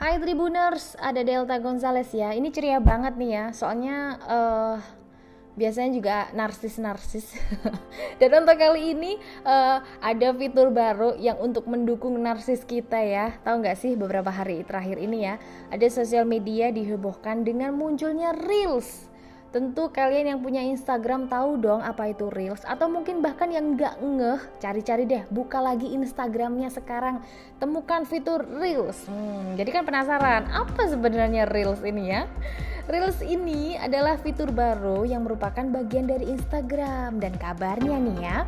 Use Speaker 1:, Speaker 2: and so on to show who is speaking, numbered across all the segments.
Speaker 1: Hai Tribuners, ada Delta Gonzales ya. Ini ceria banget nih ya, soalnya uh, biasanya juga narsis-narsis. Dan untuk kali ini uh, ada fitur baru yang untuk mendukung narsis kita ya. Tahu nggak sih beberapa hari terakhir ini ya, ada sosial media dihebohkan dengan munculnya Reels Tentu kalian yang punya Instagram tahu dong apa itu Reels atau mungkin bahkan yang nggak ngeh, cari-cari deh, buka lagi Instagramnya sekarang, temukan fitur Reels. Hmm, jadi kan penasaran apa sebenarnya Reels ini ya? Reels ini adalah fitur baru yang merupakan bagian dari Instagram dan kabarnya nih ya,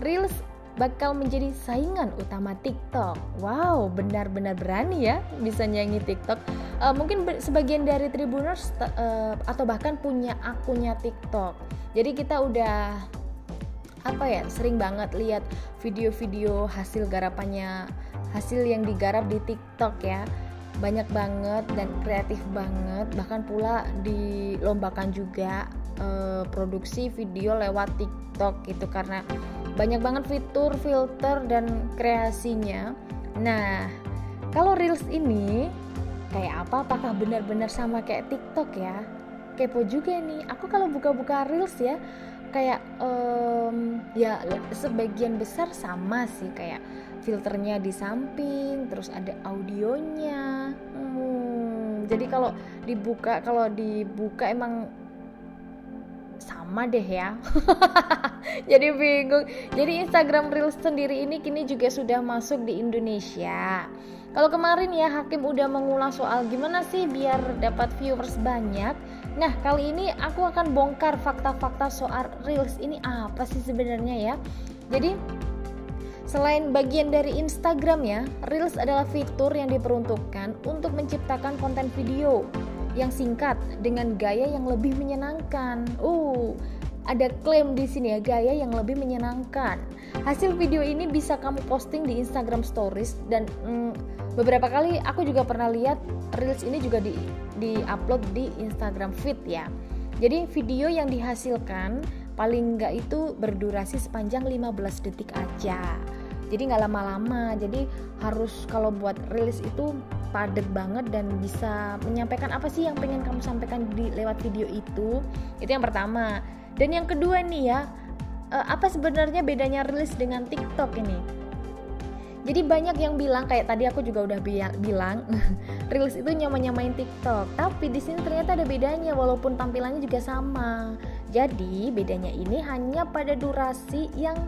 Speaker 1: Reels bakal menjadi saingan utama TikTok. Wow, benar-benar berani ya bisa nyanyi TikTok. Uh, mungkin sebagian dari Tribuners uh, atau bahkan punya akunnya TikTok. Jadi kita udah apa ya sering banget lihat video-video hasil garapannya hasil yang digarap di TikTok ya banyak banget dan kreatif banget bahkan pula dilombakan juga uh, produksi video lewat TikTok gitu karena banyak banget fitur, filter dan kreasinya. Nah, kalau Reels ini kayak apa? Apakah benar-benar sama kayak TikTok ya? Kepo juga nih. Aku kalau buka-buka Reels ya, kayak um, ya sebagian besar sama sih kayak filternya di samping, terus ada audionya. Hmm, jadi kalau dibuka, kalau dibuka emang sama deh ya. Jadi bingung. Jadi Instagram Reels sendiri ini kini juga sudah masuk di Indonesia. Kalau kemarin ya Hakim udah mengulang soal gimana sih biar dapat viewers banyak. Nah kali ini aku akan bongkar fakta-fakta soal Reels ini apa sih sebenarnya ya. Jadi Selain bagian dari Instagram ya, Reels adalah fitur yang diperuntukkan untuk menciptakan konten video yang singkat dengan gaya yang lebih menyenangkan. Uh, ada klaim di sini ya gaya yang lebih menyenangkan. Hasil video ini bisa kamu posting di Instagram Stories dan mm, beberapa kali aku juga pernah lihat reels ini juga di di upload di Instagram Feed ya. Jadi video yang dihasilkan paling enggak itu berdurasi sepanjang 15 detik aja. Jadi nggak lama-lama. Jadi harus kalau buat rilis itu padat banget dan bisa menyampaikan apa sih yang pengen kamu sampaikan di lewat video itu. Itu yang pertama. Dan yang kedua nih ya eh, apa sebenarnya bedanya rilis dengan TikTok ini? Jadi banyak yang bilang kayak tadi aku juga udah bilang rilis itu nyama-nyamain TikTok. Tapi di sini ternyata ada bedanya walaupun tampilannya juga sama. Jadi bedanya ini hanya pada durasi yang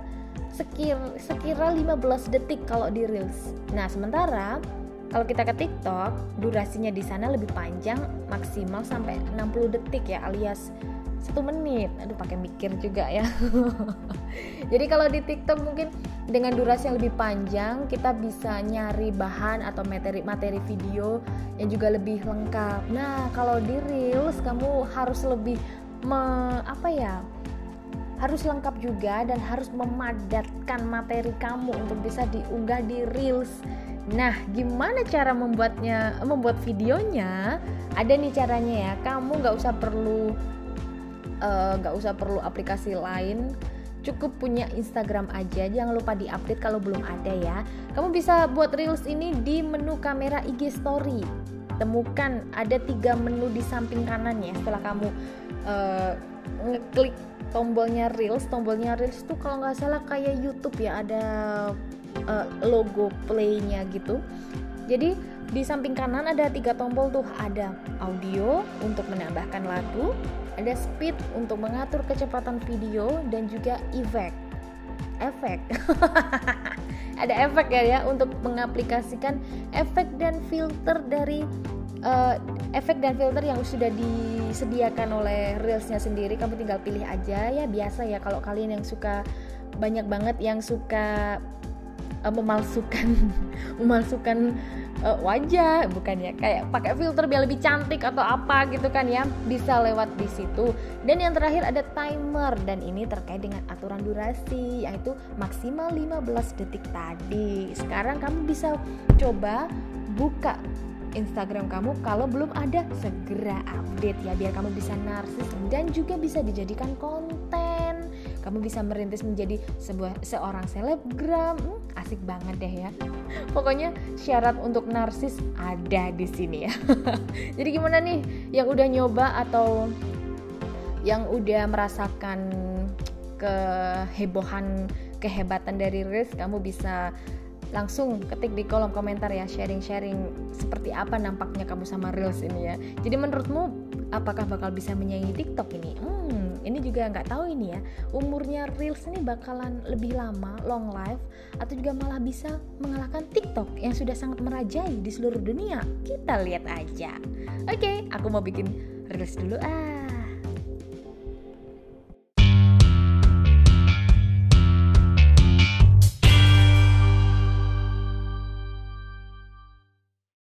Speaker 1: sekir sekira 15 detik kalau di reels nah sementara kalau kita ke TikTok, durasinya di sana lebih panjang, maksimal sampai 60 detik ya, alias satu menit. Aduh, pakai mikir juga ya. Jadi kalau di TikTok mungkin dengan durasi yang lebih panjang, kita bisa nyari bahan atau materi-materi video yang juga lebih lengkap. Nah, kalau di Reels kamu harus lebih me, apa ya? Harus lengkap juga dan harus memadatkan materi kamu untuk bisa diunggah di Reels Nah, gimana cara membuatnya, membuat videonya? Ada nih caranya ya. Kamu nggak usah perlu eh, nggak uh, usah perlu aplikasi lain. Cukup punya Instagram aja. Jangan lupa diupdate kalau belum ada ya. Kamu bisa buat reels ini di menu kamera IG Story. Temukan ada tiga menu di samping kanan ya. Setelah kamu uh, ngeklik tombolnya reels, tombolnya reels tuh kalau nggak salah kayak YouTube ya ada uh, logo playnya gitu. Jadi di samping kanan ada tiga tombol tuh. Ada audio untuk menambahkan lagu ada speed untuk mengatur kecepatan video dan juga efek efek ada efek ya ya untuk mengaplikasikan efek dan filter dari uh, efek dan filter yang sudah disediakan oleh reelsnya sendiri kamu tinggal pilih aja. Ya biasa ya kalau kalian yang suka banyak banget yang suka uh, memalsukan memalsukan uh, wajah bukan ya kayak pakai filter biar lebih cantik atau apa gitu kan ya bisa lewat di situ. Dan yang terakhir ada timer dan ini terkait dengan aturan durasi yaitu maksimal 15 detik tadi. Sekarang kamu bisa coba buka Instagram kamu kalau belum ada. Segera update ya biar kamu bisa narsis dan juga bisa dijadikan konten. Kamu bisa merintis menjadi sebuah seorang selebgram. Hmm, asik banget deh ya. Pokoknya syarat untuk narsis ada di sini ya. Jadi gimana nih? Yang udah nyoba atau yang udah merasakan kehebohan kehebatan dari Reels kamu bisa langsung ketik di kolom komentar ya sharing-sharing seperti apa nampaknya kamu sama Reels ini ya. Jadi menurutmu apakah bakal bisa menyaingi TikTok ini? Hmm ini juga nggak tahu ini ya. Umurnya Reels ini bakalan lebih lama long life atau juga malah bisa mengalahkan TikTok yang sudah sangat merajai di seluruh dunia? Kita lihat aja. Oke aku mau bikin Reels dulu ah